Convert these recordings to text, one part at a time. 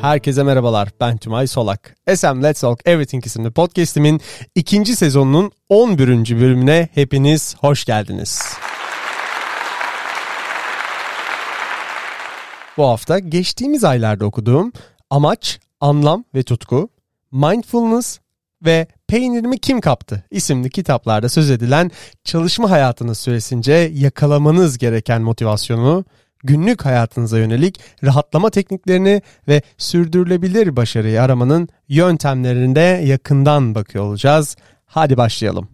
Herkese merhabalar. Ben Tümay Solak. SM Let's Talk Everything isimli podcast'imin ikinci sezonunun 11. bölümüne hepiniz hoş geldiniz. Bu hafta geçtiğimiz aylarda okuduğum Amaç, Anlam ve Tutku, Mindfulness ve Peynirimi Kim Kaptı isimli kitaplarda söz edilen çalışma hayatınız süresince yakalamanız gereken motivasyonu günlük hayatınıza yönelik rahatlama tekniklerini ve sürdürülebilir başarıyı aramanın yöntemlerinde yakından bakıyor olacağız. Hadi başlayalım.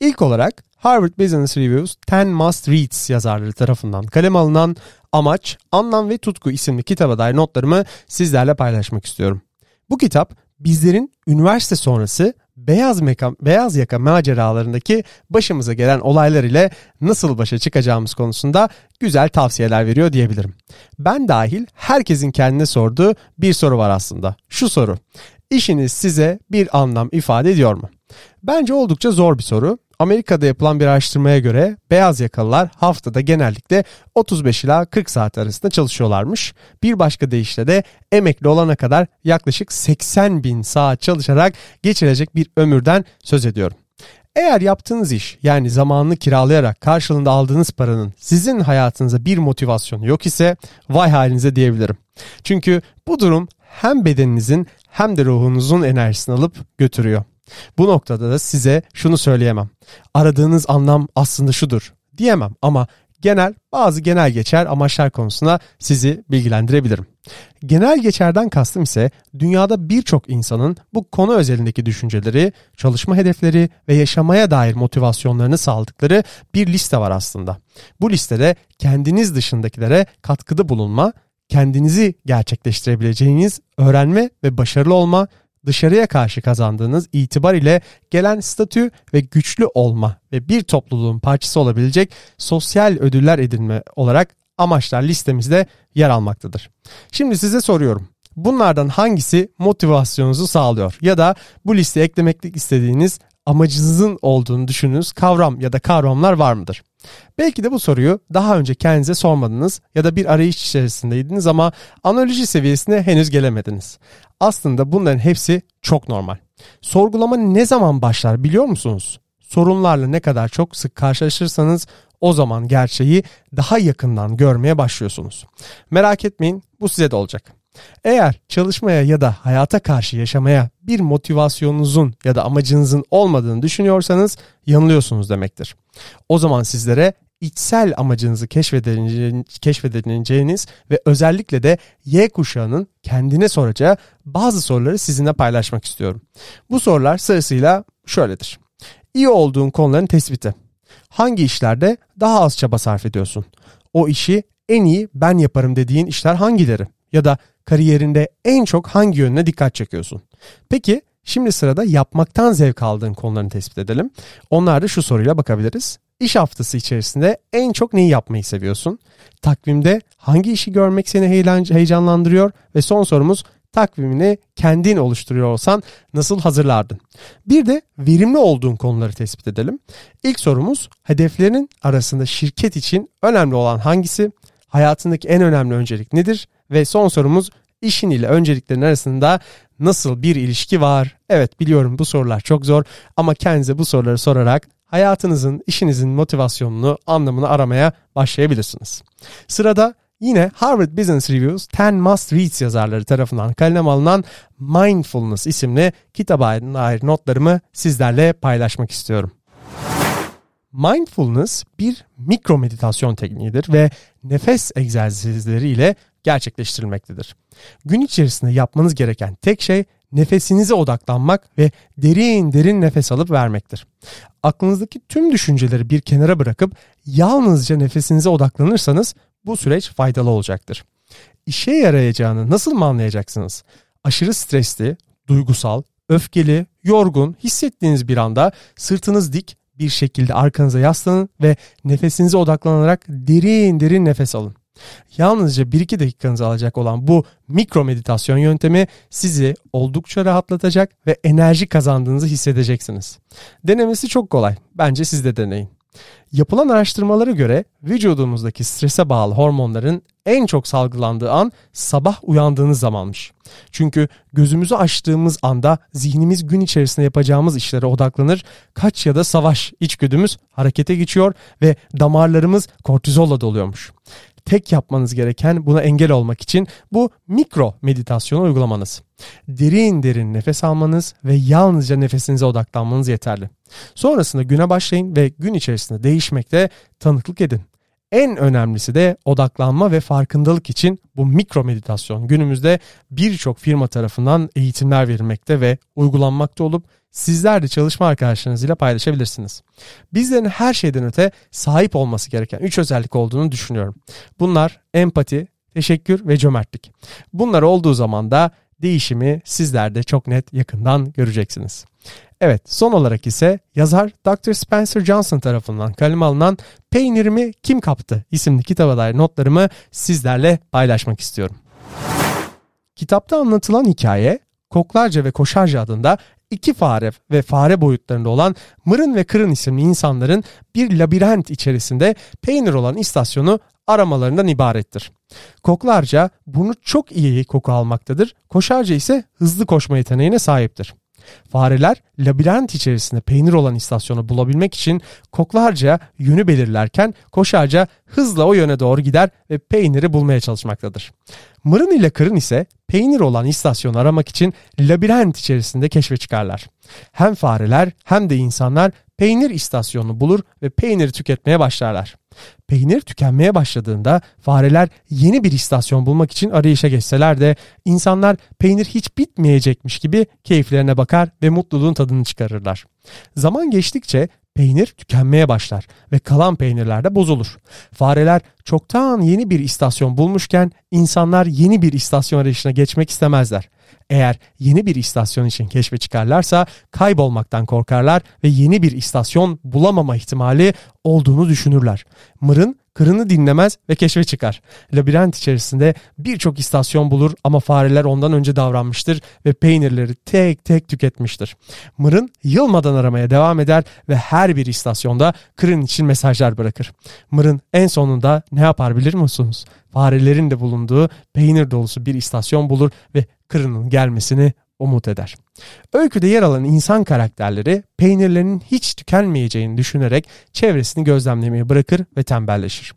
İlk olarak Harvard Business Reviews 10 Must Reads yazarları tarafından kalem alınan Amaç, Anlam ve Tutku isimli kitaba dair notlarımı sizlerle paylaşmak istiyorum. Bu kitap bizlerin üniversite sonrası beyaz, meka, beyaz yaka maceralarındaki başımıza gelen olaylar ile nasıl başa çıkacağımız konusunda güzel tavsiyeler veriyor diyebilirim. Ben dahil herkesin kendine sorduğu bir soru var aslında. Şu soru. İşiniz size bir anlam ifade ediyor mu? Bence oldukça zor bir soru Amerika'da yapılan bir araştırmaya göre beyaz yakalılar haftada genellikle 35 ila 40 saat arasında çalışıyorlarmış. Bir başka deyişle de emekli olana kadar yaklaşık 80 bin saat çalışarak geçirecek bir ömürden söz ediyorum. Eğer yaptığınız iş yani zamanını kiralayarak karşılığında aldığınız paranın sizin hayatınıza bir motivasyonu yok ise vay halinize diyebilirim. Çünkü bu durum hem bedeninizin hem de ruhunuzun enerjisini alıp götürüyor. Bu noktada da size şunu söyleyemem. Aradığınız anlam aslında şudur diyemem ama genel bazı genel geçer amaçlar konusunda sizi bilgilendirebilirim. Genel geçerden kastım ise dünyada birçok insanın bu konu özelindeki düşünceleri, çalışma hedefleri ve yaşamaya dair motivasyonlarını sağladıkları bir liste var aslında. Bu listede kendiniz dışındakilere katkıda bulunma, kendinizi gerçekleştirebileceğiniz öğrenme ve başarılı olma dışarıya karşı kazandığınız itibar ile gelen statü ve güçlü olma ve bir topluluğun parçası olabilecek sosyal ödüller edinme olarak amaçlar listemizde yer almaktadır. Şimdi size soruyorum. Bunlardan hangisi motivasyonunuzu sağlıyor ya da bu listeye eklemek istediğiniz amacınızın olduğunu düşündüğünüz kavram ya da kavramlar var mıdır? Belki de bu soruyu daha önce kendinize sormadınız ya da bir arayış içerisindeydiniz ama analoji seviyesine henüz gelemediniz. Aslında bunların hepsi çok normal. Sorgulama ne zaman başlar biliyor musunuz? Sorunlarla ne kadar çok sık karşılaşırsanız o zaman gerçeği daha yakından görmeye başlıyorsunuz. Merak etmeyin bu size de olacak. Eğer çalışmaya ya da hayata karşı yaşamaya bir motivasyonunuzun ya da amacınızın olmadığını düşünüyorsanız yanılıyorsunuz demektir. O zaman sizlere içsel amacınızı keşfedileceğiniz ve özellikle de Y kuşağının kendine soracağı bazı soruları sizinle paylaşmak istiyorum. Bu sorular sırasıyla şöyledir. İyi olduğun konuların tespiti. Hangi işlerde daha az çaba sarf ediyorsun? O işi en iyi ben yaparım dediğin işler hangileri? Ya da kariyerinde en çok hangi yönüne dikkat çekiyorsun? Peki şimdi sırada yapmaktan zevk aldığın konularını tespit edelim. Onlar da şu soruyla bakabiliriz. İş haftası içerisinde en çok neyi yapmayı seviyorsun? Takvimde hangi işi görmek seni heyecanlandırıyor? Ve son sorumuz takvimini kendin oluşturuyor olsan nasıl hazırlardın? Bir de verimli olduğun konuları tespit edelim. İlk sorumuz hedeflerin arasında şirket için önemli olan hangisi? Hayatındaki en önemli öncelik nedir? Ve son sorumuz işin ile önceliklerin arasında nasıl bir ilişki var? Evet biliyorum bu sorular çok zor ama kendinize bu soruları sorarak hayatınızın, işinizin motivasyonunu, anlamını aramaya başlayabilirsiniz. Sırada yine Harvard Business Reviews 10 Must Reads yazarları tarafından kalem alınan Mindfulness isimli kitaba dair notlarımı sizlerle paylaşmak istiyorum. Mindfulness bir mikro meditasyon tekniğidir ve nefes egzersizleri ile gerçekleştirilmektedir. Gün içerisinde yapmanız gereken tek şey nefesinize odaklanmak ve derin derin nefes alıp vermektir. Aklınızdaki tüm düşünceleri bir kenara bırakıp yalnızca nefesinize odaklanırsanız bu süreç faydalı olacaktır. İşe yarayacağını nasıl mı anlayacaksınız? Aşırı stresli, duygusal, öfkeli, yorgun hissettiğiniz bir anda sırtınız dik bir şekilde arkanıza yaslanın ve nefesinize odaklanarak derin derin nefes alın. Yalnızca 1-2 dakikanızı alacak olan bu mikro meditasyon yöntemi sizi oldukça rahatlatacak ve enerji kazandığınızı hissedeceksiniz. Denemesi çok kolay. Bence siz de deneyin. Yapılan araştırmalara göre vücudumuzdaki strese bağlı hormonların en çok salgılandığı an sabah uyandığınız zamanmış. Çünkü gözümüzü açtığımız anda zihnimiz gün içerisinde yapacağımız işlere odaklanır. Kaç ya da savaş içgüdümüz harekete geçiyor ve damarlarımız kortizolla doluyormuş. Tek yapmanız gereken buna engel olmak için bu mikro meditasyonu uygulamanız. Derin derin nefes almanız ve yalnızca nefesinize odaklanmanız yeterli. Sonrasında güne başlayın ve gün içerisinde değişmekte tanıklık edin. En önemlisi de odaklanma ve farkındalık için bu mikro meditasyon günümüzde birçok firma tarafından eğitimler verilmekte ve uygulanmakta olup sizler de çalışma arkadaşlarınızla paylaşabilirsiniz. Bizlerin her şeyden öte sahip olması gereken 3 özellik olduğunu düşünüyorum. Bunlar empati, teşekkür ve cömertlik. Bunlar olduğu zaman da değişimi sizler de çok net yakından göreceksiniz. Evet son olarak ise yazar Dr. Spencer Johnson tarafından kaleme alınan Peynirimi Kim Kaptı isimli kitaba dair notlarımı sizlerle paylaşmak istiyorum. Kitapta anlatılan hikaye Koklarca ve Koşarca adında iki fare ve fare boyutlarında olan Mırın ve Kırın isimli insanların bir labirent içerisinde peynir olan istasyonu aramalarından ibarettir. Koklarca bunu çok iyi koku almaktadır. Koşarca ise hızlı koşma yeteneğine sahiptir. Fareler labirent içerisinde peynir olan istasyonu bulabilmek için koklarca yönü belirlerken koşarca hızla o yöne doğru gider ve peyniri bulmaya çalışmaktadır. Mırın ile kırın ise peynir olan istasyonu aramak için labirent içerisinde keşfe çıkarlar. Hem fareler hem de insanlar peynir istasyonunu bulur ve peyniri tüketmeye başlarlar. Peynir tükenmeye başladığında fareler yeni bir istasyon bulmak için arayışa geçseler de insanlar peynir hiç bitmeyecekmiş gibi keyiflerine bakar ve mutluluğun tadını çıkarırlar. Zaman geçtikçe peynir tükenmeye başlar ve kalan peynirler de bozulur. Fareler çoktan yeni bir istasyon bulmuşken insanlar yeni bir istasyon arayışına geçmek istemezler. Eğer yeni bir istasyon için keşfe çıkarlarsa kaybolmaktan korkarlar ve yeni bir istasyon bulamama ihtimali olduğunu düşünürler. Mırın kırını dinlemez ve keşfe çıkar. Labirent içerisinde birçok istasyon bulur ama fareler ondan önce davranmıştır ve peynirleri tek tek tüketmiştir. Mırın yılmadan aramaya devam eder ve her bir istasyonda kırın için mesajlar bırakır. Mırın en sonunda ne yapar bilir musunuz? Farelerin de bulunduğu peynir dolusu bir istasyon bulur ve kırının gelmesini umut eder. Öyküde yer alan insan karakterleri peynirlerinin hiç tükenmeyeceğini düşünerek çevresini gözlemlemeyi bırakır ve tembelleşir.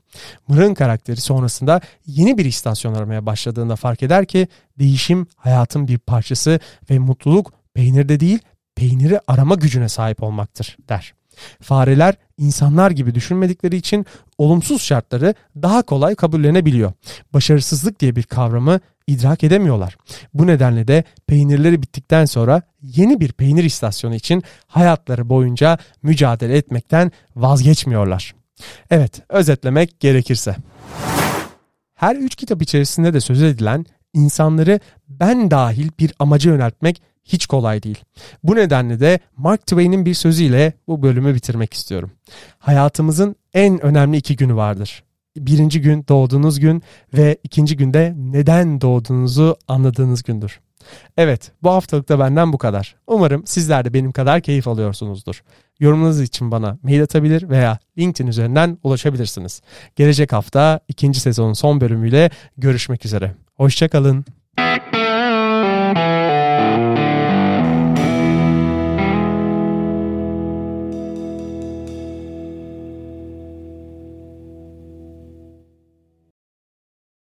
Mırın karakteri sonrasında yeni bir istasyon aramaya başladığında fark eder ki değişim hayatın bir parçası ve mutluluk peynirde değil peyniri arama gücüne sahip olmaktır der. Fareler insanlar gibi düşünmedikleri için olumsuz şartları daha kolay kabullenebiliyor. Başarısızlık diye bir kavramı idrak edemiyorlar. Bu nedenle de peynirleri bittikten sonra yeni bir peynir istasyonu için hayatları boyunca mücadele etmekten vazgeçmiyorlar. Evet, özetlemek gerekirse. Her üç kitap içerisinde de söz edilen insanları ben dahil bir amaca yöneltmek hiç kolay değil. Bu nedenle de Mark Twain'in bir sözüyle bu bölümü bitirmek istiyorum. Hayatımızın en önemli iki günü vardır. Birinci gün doğduğunuz gün ve ikinci günde neden doğduğunuzu anladığınız gündür. Evet bu haftalıkta benden bu kadar. Umarım sizler de benim kadar keyif alıyorsunuzdur. Yorumlarınız için bana mail atabilir veya LinkedIn üzerinden ulaşabilirsiniz. Gelecek hafta ikinci sezonun son bölümüyle görüşmek üzere. Hoşçakalın.